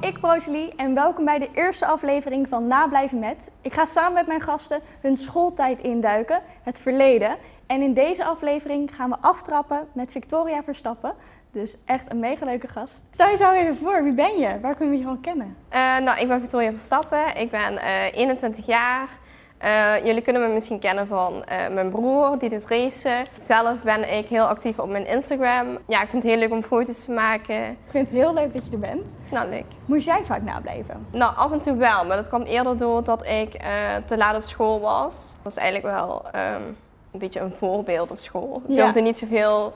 Ik ben Rosalie en welkom bij de eerste aflevering van Nablijven met. Ik ga samen met mijn gasten hun schooltijd induiken, het verleden. En in deze aflevering gaan we aftrappen met Victoria Verstappen. Dus echt een mega leuke gast. Stel je zo even voor, wie ben je? Waar kunnen we je van kennen? Uh, nou, ik ben Victoria Verstappen. Ik ben uh, 21 jaar. Uh, jullie kunnen me misschien kennen van uh, mijn broer, die doet racen. Zelf ben ik heel actief op mijn Instagram. Ja, ik vind het heel leuk om foto's te maken. Ik vind het heel leuk dat je er bent. Nou, leuk. Moest jij vaak nablijven? Nou, af en toe wel, maar dat kwam eerder door dat ik uh, te laat op school was. Dat was eigenlijk wel um, een beetje een voorbeeld op school. Ik durfde niet zoveel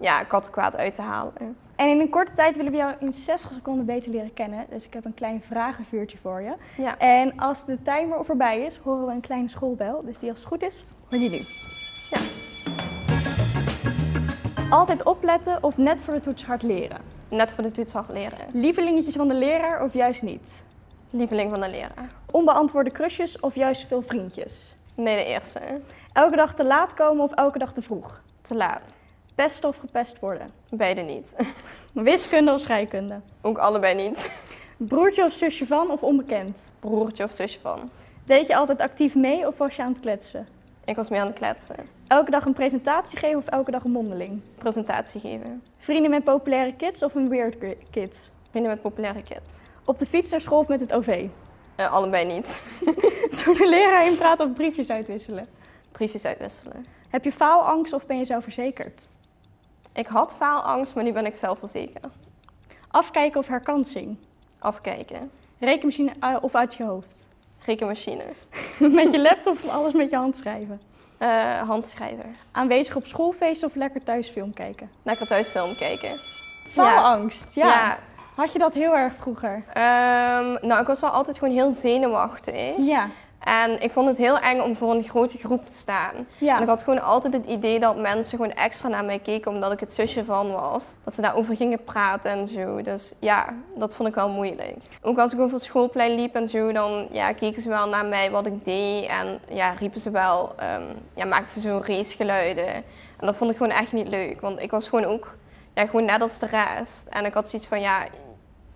ja, kattenkwaad uit te halen. En in een korte tijd willen we jou in 60 seconden beter leren kennen. Dus ik heb een klein vragenvuurtje voor je. Ja. En als de timer voorbij is, horen we een kleine schoolbel. Dus die als het goed is, hoor je nu. Ja. Altijd opletten of net voor de toets hard leren? Net voor de toets hard leren. Lievelingetjes van de leraar of juist niet? Lieveling van de leraar. Onbeantwoorde krusjes of juist veel vriendjes? Nee, de eerste. Elke dag te laat komen of elke dag te vroeg? Te laat. Pesten of gepest worden? Beide niet. Wiskunde of scheikunde? Ook allebei niet. Broertje of zusje van of onbekend? Broertje of zusje van. Deed je altijd actief mee of was je aan het kletsen? Ik was mee aan het kletsen. Elke dag een presentatie geven of elke dag een mondeling? Presentatie geven. Vrienden met populaire kids of een weird kids? Vrienden met populaire kids. Op de fiets naar school of met het OV? Uh, allebei niet. Toen de leraar in praat of briefjes uitwisselen? Briefjes uitwisselen. Heb je faalangst of ben je zelfverzekerd? Ik had faalangst, maar nu ben ik zelfverzekerd. Afkijken of herkansing? Afkijken. Rekenmachine of uit je hoofd? Rekenmachine. met je laptop of alles met je hand schrijven? Uh, handschrijven. Aanwezig op schoolfeest of lekker thuis film kijken? Lekker thuis film kijken. Faalangst, ja. ja. Had je dat heel erg vroeger? Um, nou, ik was wel altijd gewoon heel zenuwachtig. Ja. En ik vond het heel eng om voor een grote groep te staan. Ja. En ik had gewoon altijd het idee dat mensen gewoon extra naar mij keken omdat ik het zusje van was. Dat ze daarover gingen praten en zo. Dus ja, dat vond ik wel moeilijk. Ook als ik over het schoolplein liep en zo, dan ja, keken ze wel naar mij wat ik deed. En ja, riepen ze wel, um, ja, maakten ze zo racegeluiden. En dat vond ik gewoon echt niet leuk. Want ik was gewoon ook, ja, gewoon net als de rest. En ik had zoiets van, ja,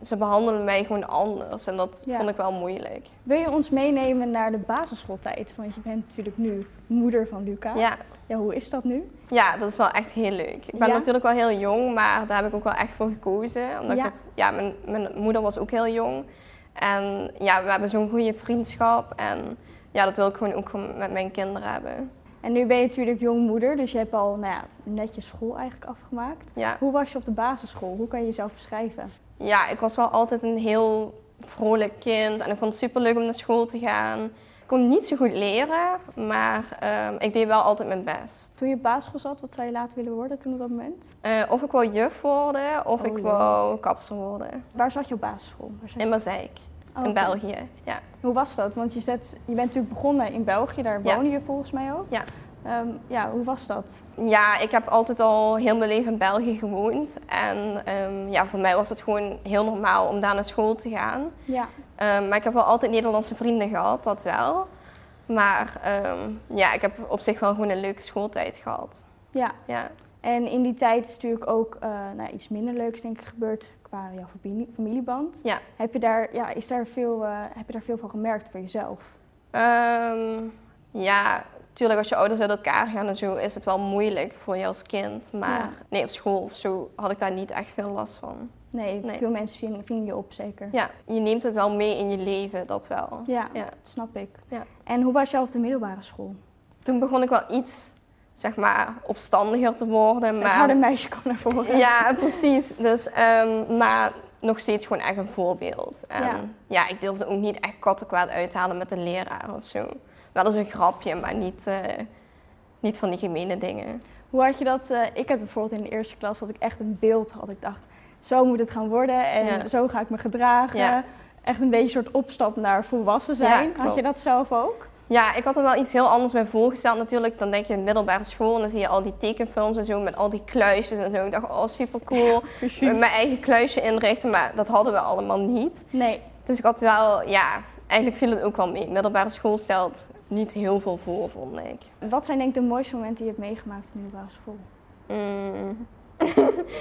ze behandelen mij gewoon anders en dat Ja. vond ik wel moeilijk. Wil je ons meenemen naar de basisschooltijd? Want je bent natuurlijk nu moeder van Luca. Ja, Ja, hoe is dat nu? ja, dat is wel echt heel leuk. Ik ben Ja? natuurlijk wel heel jong, maar daar heb ik ook wel echt voor gekozen. Omdat Ja. ik dat, ja, mijn, mijn moeder was ook heel jong. En ja, we hebben zo'n goede vriendschap en ja, dat wil ik gewoon ook met mijn kinderen hebben. En nu ben je natuurlijk jongmoeder, dus je hebt al nou ja, net je school eigenlijk afgemaakt. Ja. Hoe was je op de basisschool? Hoe kan je jezelf beschrijven? ja, ik was wel altijd een heel vrolijk kind en ik vond het super leuk om naar school te gaan. Ik kon niet zo goed leren, maar ehm, ik deed wel altijd mijn best. Toen je op basisschool zat, wat zou je later willen worden toen op dat moment? Eh, of ik wou juf worden of Oh, ik wou kapster worden. Waar zat je op basisschool? In? Mazeik, Oh, in. België. Ja. Hoe was dat? Want je, zet, je bent natuurlijk begonnen in België, daar Ja. woonde je volgens mij ook. Ja. Ehm, ja, hoe was dat? ja, ik heb altijd al heel mijn leven in België gewoond. En ehm, ja, voor mij was het gewoon heel normaal om daar naar school te gaan. Ja. Ehm, maar ik heb wel altijd Nederlandse vrienden gehad, dat wel. Maar ja, ik heb op zich wel gewoon een leuke schooltijd gehad. ja. Ja. En in die tijd is natuurlijk ook eh, nou, iets minder leuks denk ik gebeurd qua jouw familie, familieband. Ja. Heb je daar, ja, is daar veel, eh, heb je daar veel van gemerkt voor jezelf? Ehm, ja, natuurlijk als je ouders uit elkaar gaan en zo is het wel moeilijk voor je als kind. Maar Ja. nee, op school of zo had ik daar niet echt veel last van. Nee, Nee. veel mensen vingen je op zeker. Ja, je neemt het wel mee in je leven, dat wel. Ja, Ja. snap ik. Ja. En hoe was je op de middelbare school? Toen begon ik wel iets, zeg maar, opstandiger te worden. Het harde Maar meisje kwam naar voren. ja, precies. Dus, ehm, maar nog steeds gewoon echt een voorbeeld. En Ja. ja. ik durfde ook niet echt kattenkwaad uit te halen met de leraar of zo. Wel eens een grapje, maar niet, eh, niet van die gemene dingen. Hoe had je dat? eh, ik had bijvoorbeeld in de eerste klas dat ik echt een beeld had. Ik dacht, zo moet het gaan worden en Ja. zo ga ik me gedragen. Ja. Echt een beetje een soort opstap naar volwassen zijn. had je dat zelf ook? Ja, ik had er wel iets heel anders bij voorgesteld natuurlijk. Dan denk je in middelbare school en dan zie je al die tekenfilms en zo met al die kluisjes en zo. Ik dacht, oh super cool. Met mijn eigen kluisje inrichten, maar dat hadden we allemaal niet. Nee, Dus ik had wel, ja, eigenlijk viel het ook wel mee. Middelbare school stelt niet heel veel voor, vond ik. wat zijn denk ik de mooiste momenten die je hebt meegemaakt op de middelbare school? Mm.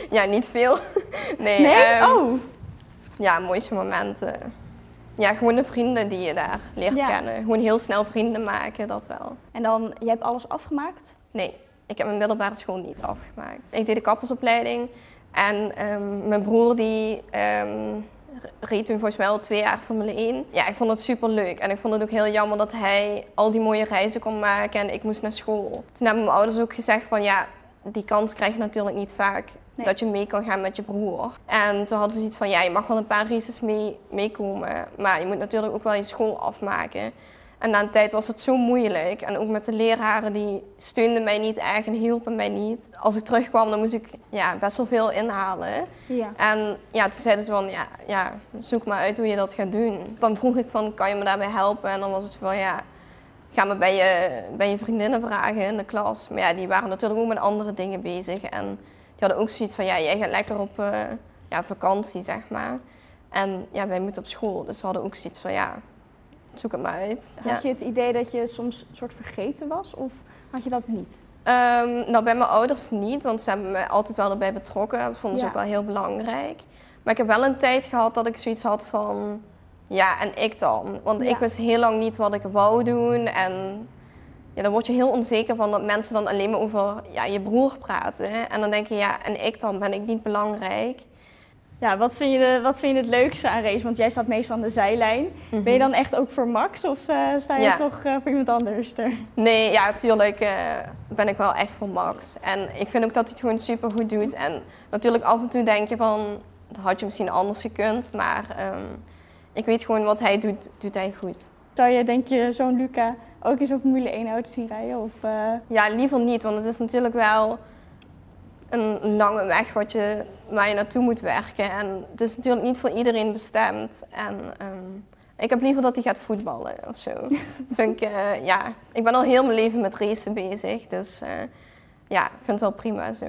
ja, niet veel. nee, Nee? ehm, oh, ja, mooiste momenten. Ja, gewoon de vrienden die je daar leert Ja. kennen. Gewoon heel snel vrienden maken, dat wel. En dan, je hebt alles afgemaakt? Nee, ik heb mijn middelbare school niet afgemaakt. Ik deed de kappersopleiding en ehm, mijn broer die ehm, reed toen volgens mij al twee jaar Formule 1. Ja, ik vond het super leuk en ik vond het ook heel jammer dat hij al die mooie reizen kon maken en ik moest naar school. Toen hebben mijn ouders ook gezegd van ja, die kans krijg je natuurlijk niet vaak. Nee. Dat je mee kan gaan met je broer. En toen hadden ze iets van, ja, je mag wel een paar races mee, meekomen. Maar je moet natuurlijk ook wel je school afmaken. En na een tijd was het zo moeilijk. En ook met de leraren, die steunden mij niet echt en hielpen mij niet. Als ik terugkwam, dan moest ik ja, best wel veel inhalen. Ja. En ja, toen zeiden ze van, ja, ja, zoek maar uit hoe je dat gaat doen. Dan vroeg ik van, kan je me daarbij helpen? En dan was het van, ja, ga me bij je, bij je vriendinnen vragen in de klas. Maar ja, die waren natuurlijk ook met andere dingen bezig. En die hadden ook zoiets van, ja, jij gaat lekker op eh, ja, vakantie, zeg maar. En ja, wij moeten op school. Dus ze hadden ook zoiets van, ja, zoek het maar uit. Ja. Had je het idee dat je soms een soort vergeten was? Of had je dat niet? Ehm, nou, bij mijn ouders niet, want ze hebben me altijd wel erbij betrokken. Dat vonden ze Ja. ook wel heel belangrijk. Maar ik heb wel een tijd gehad dat ik zoiets had van, ja, en ik dan? Want Ja. ik wist heel lang niet wat ik wou doen. En ja, dan word je heel onzeker van dat mensen dan alleen maar over ja, je broer praten. En dan denk je, ja, en ik dan? Ben ik niet belangrijk? Ja, wat vind, je de, wat vind je het leukste aan race? Want jij staat meestal aan de zijlijn. Ben je dan echt ook voor Max of eh, sta je Ja. toch eh, voor iemand anders er? Nee, ja, tuurlijk eh, ben ik wel echt voor Max. En ik vind ook dat hij het gewoon super goed doet. En natuurlijk af en toe denk je van, dat had je misschien anders gekund. Maar ehm, ik weet gewoon wat hij doet, doet hij goed. Zou je, denk je, zo'n Luca ook eens op Formule 1 auto zien rijden? Of, eh, Ja, liever niet, want het is natuurlijk wel een lange weg wat je, waar je naartoe moet werken. En het is natuurlijk niet voor iedereen bestemd. En ehm, ik heb liever dat hij gaat voetballen of zo. dat vind ik, eh, ja, ik ben al heel mijn leven met racen bezig. Dus eh, ja, ik vind het wel prima zo.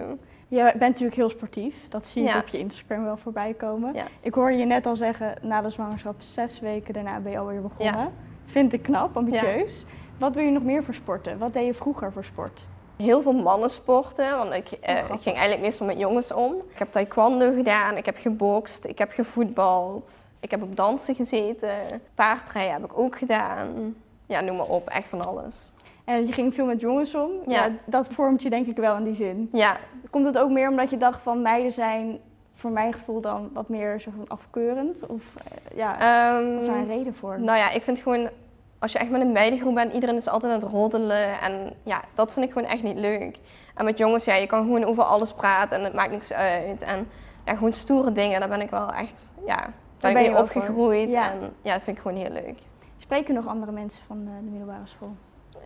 je bent natuurlijk heel sportief. Dat zie je Ja. op je Instagram wel voorbij komen. Ja. Ik hoorde je net al zeggen, na de zwangerschap, zes weken daarna ben je alweer begonnen. Ja. Vind ik knap, ambitieus. Wat wil je nog meer voor sporten? Wat deed je vroeger voor sport? Heel veel mannensporten, want ik, eh, grappig. ik ging eigenlijk meestal met jongens om. Ik heb taekwondo gedaan, ik heb gebokst, ik heb gevoetbald. Ik heb op dansen gezeten, paardrijden heb ik ook gedaan. Ja, noem maar op, echt van alles. En je ging veel met jongens om. Ja. dat vormt je denk ik wel in die zin. Ja, Komt het ook meer omdat je dacht van meiden zijn voor mijn gevoel dan wat meer zo van afkeurend? Of eh, ja, ehm, is daar een reden voor? nou ja, ik vind gewoon, als je echt met een meidengroep bent, iedereen is altijd aan het roddelen. En ja, dat vind ik gewoon echt niet leuk. En met jongens, ja, je kan gewoon over alles praten en het maakt niks uit. En ja, gewoon stoere dingen, daar ben ik wel echt, ja, daar ben ben ik je mee opgegroeid. Ja. En ja, dat vind ik gewoon heel leuk. Spreken nog andere mensen van eh, de middelbare school?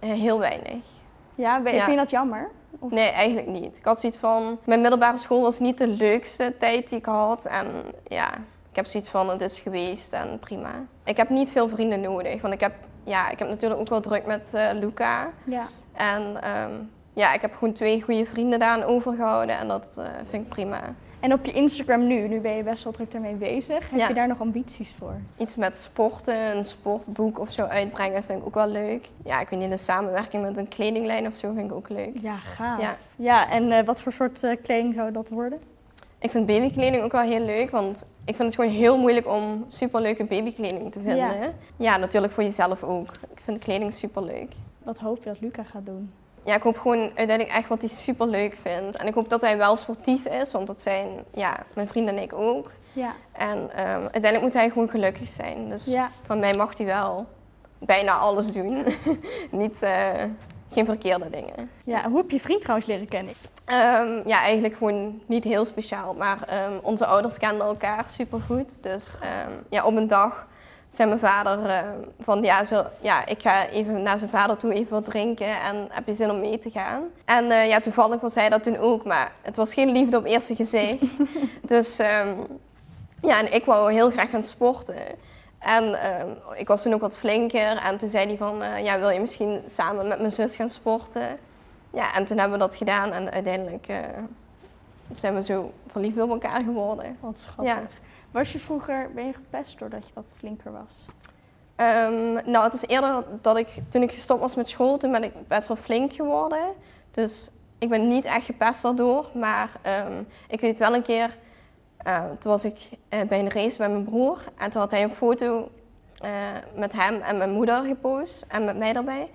Eh, Heel weinig. Ja, ben- Ja. vind je dat jammer? Of- Nee, eigenlijk niet. Ik had zoiets van, mijn middelbare school was niet de leukste tijd die ik had. En ja, ik heb zoiets van, het is geweest en prima. Ik heb niet veel vrienden nodig, want ik heb, ja, ik heb natuurlijk ook wel druk met eh, Luca. Ja. En ehm, ja, ik heb gewoon twee goede vrienden daaraan overgehouden en dat eh, vind ik prima. En op je Instagram nu, nu ben je best wel druk daarmee bezig. Heb Ja. je daar nog ambities voor? Iets met sporten, een sportboek of zo uitbrengen vind ik ook wel leuk. Ja, ik weet niet, een samenwerking met een kledinglijn of zo vind ik ook leuk. Ja, gaaf. Ja. Ja, en eh, wat voor soort kleding zou dat worden? Ik vind babykleding ook wel heel leuk, want ik vind het gewoon heel moeilijk om superleuke babykleding te vinden. Ja. natuurlijk voor jezelf ook. Ik vind kleding superleuk. Wat hoop je dat Luca gaat doen? Ja, ik hoop gewoon uiteindelijk echt wat hij superleuk vindt. En ik hoop dat hij wel sportief is, want dat zijn ja, mijn vrienden en ik ook. Ja. En ehm, uiteindelijk moet hij gewoon gelukkig zijn. Dus Ja. van mij mag hij wel bijna alles doen. Niet, eh, geen verkeerde dingen. ja. Hoe heb je vriend trouwens leren kennen? Ehm, ja, eigenlijk gewoon niet heel speciaal. Maar ehm, onze ouders kenden elkaar supergoed. Dus ehm, ja, op een dag zei mijn vader van ja, zo, ja, ik ga even naar zijn vader toe even wat drinken en heb je zin om mee te gaan? En eh, ja, toevallig was hij dat toen ook, maar het was geen liefde op eerste gezicht. dus ja, en ik wou heel graag gaan sporten. En ehm, ik was toen ook wat flinker en toen zei hij van eh, ja, wil je misschien samen met mijn zus gaan sporten? Ja, en toen hebben we dat gedaan en uiteindelijk eh, zijn we zo verliefd op elkaar geworden. Wat schattig. Was je vroeger, ben je gepest doordat je wat flinker was? Ehm, nou, het is eerder dat ik, toen ik gestopt was met school, toen ben ik best wel flink geworden. Dus ik ben niet echt gepest daardoor, maar ehm, ik weet wel een keer Uh, toen was ik uh, bij een race met mijn broer en toen had hij een foto uh, met hem en mijn moeder gepost en met mij erbij.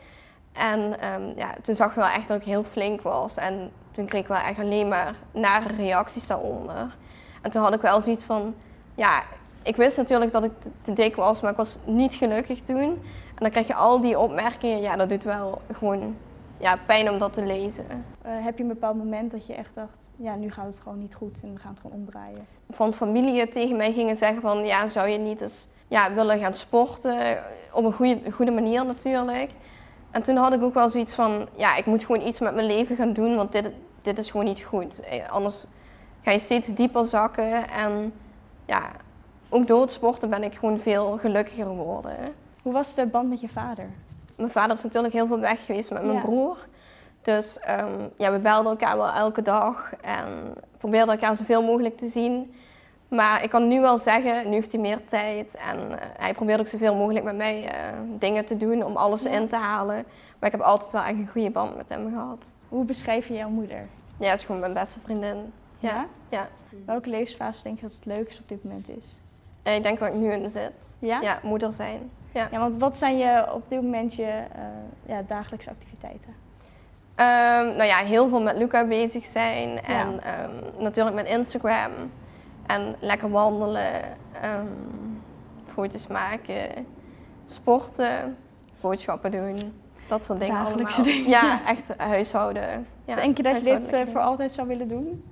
En um, ja, toen zag je wel echt dat ik heel flink was en toen kreeg ik wel echt alleen maar nare reacties daaronder. En toen had ik wel zoiets van, ja, ik wist natuurlijk dat ik te dik was, maar ik was niet gelukkig toen. En dan krijg je al die opmerkingen, ja, dat doet wel gewoon ja, pijn om dat te lezen. Uh, heb je een bepaald moment dat je echt dacht, ja, nu gaat het gewoon niet goed en we gaan het gewoon omdraaien? Van familie tegen mij gingen zeggen van, ja, zou je niet eens ja, willen gaan sporten? Op een goede, goede manier natuurlijk. En toen had ik ook wel zoiets van, ja, ik moet gewoon iets met mijn leven gaan doen, want dit, dit is gewoon niet goed. Eh, anders ga je steeds dieper zakken en ja, ook door het sporten ben ik gewoon veel gelukkiger geworden. Hoe was de band met je vader? Mijn vader is natuurlijk heel veel weg geweest met mijn broer. Dus um, ja, we belden elkaar wel elke dag en probeerden elkaar zoveel mogelijk te zien. Maar ik kan nu wel zeggen, nu heeft hij meer tijd en uh, hij probeert ook zoveel mogelijk met mij uh, dingen te doen om alles in te halen. Maar ik heb altijd wel echt een goede band met hem gehad. Hoe beschrijf je jouw moeder? Ja, is gewoon mijn beste vriendin. Ja? ja? Welke levensfase denk je dat het leukste op dit moment is? Ik denk waar ik nu in zit. Ja? Ja, moeder zijn. Ja. ja, want wat zijn je op dit moment je uh, ja, dagelijkse activiteiten? Um, nou ja, heel veel met Luca bezig zijn en um, natuurlijk met Instagram. En lekker wandelen, um, foto's maken, sporten, boodschappen doen. Dat soort dingen Dagelijkse allemaal. Dingen. Ja, echt huishouden. Ja, denk je dat je dit uh, voor altijd zou willen doen?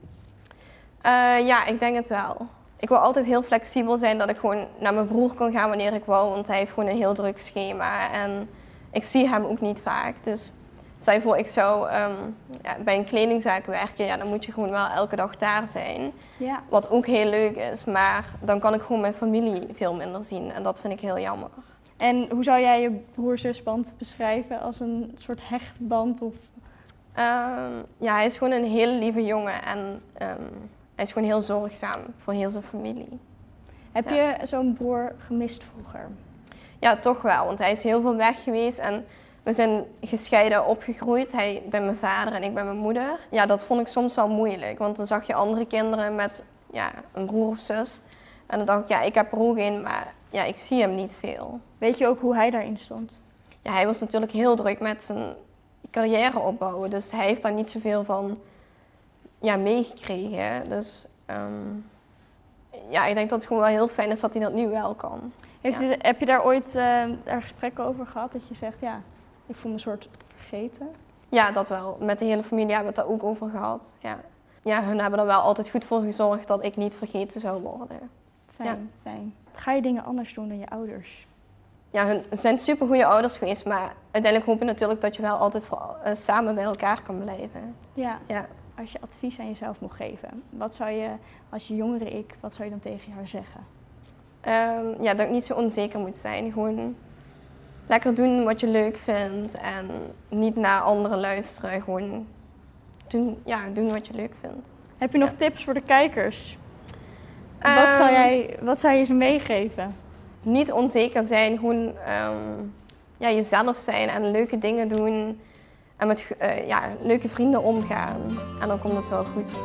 Uh, ja, ik denk het wel ik wil altijd heel flexibel zijn dat ik gewoon naar mijn broer kan gaan wanneer ik wil, want hij heeft gewoon een heel druk schema en ik zie hem ook niet vaak. Dus stel je voor, ik zou um, ja, bij een kledingzaak werken, ja, dan moet je gewoon wel elke dag daar zijn. Ja. Wat ook heel leuk is, maar dan kan ik gewoon mijn familie veel minder zien en dat vind ik heel jammer. En hoe zou jij je broer-zusband beschrijven als een soort hechtband? Of? Um, ja, hij is gewoon een hele lieve jongen en um, hij is gewoon heel zorgzaam voor heel zijn familie. Heb je zo'n broer gemist vroeger? Ja, toch wel. Want hij is heel veel weg geweest en we zijn gescheiden opgegroeid. Hij bij mijn vader en ik bij mijn moeder. Ja, dat vond ik soms wel moeilijk. Want dan zag je andere kinderen met ja, een broer of zus. En dan dacht ik, ja, ik heb er ook een, maar ja, ik zie hem niet veel. Weet je ook hoe hij daarin stond? Ja, hij was natuurlijk heel druk met zijn carrière opbouwen. Dus hij heeft daar niet zoveel van ja, meegekregen. Dus um, ja, ik denk dat het gewoon wel heel fijn is dat hij dat nu wel kan. Heeft ja. heb je daar ooit uh, er gesprekken over gehad? Dat je zegt, ja, ik voel me een soort vergeten? Ja, dat wel. Met de hele familie hebben we het daar ook over gehad. Ja. ja, hun hebben er wel altijd goed voor gezorgd dat ik niet vergeten zou worden. Fijn, ja. fijn. Ga je dingen anders doen dan je ouders? Ja, hun zijn super goede ouders geweest, maar uiteindelijk hoop je natuurlijk dat je wel altijd voor, uh, samen bij elkaar kan blijven. Ja. ja als je advies aan jezelf mocht geven, wat zou je als je jongere ik, wat zou je dan tegen haar zeggen? Um, ja, dat ik niet zo onzeker moet zijn. Gewoon lekker doen wat je leuk vindt en niet naar anderen luisteren. Gewoon doen, ja, doen wat je leuk vindt. Heb je nog ja. tips voor de kijkers? Um, wat, zou jij, wat zou je ze meegeven? Niet onzeker zijn, gewoon um, ja, jezelf zijn en leuke dingen doen en met uh, ja, leuke vrienden omgaan. En dan komt het wel goed.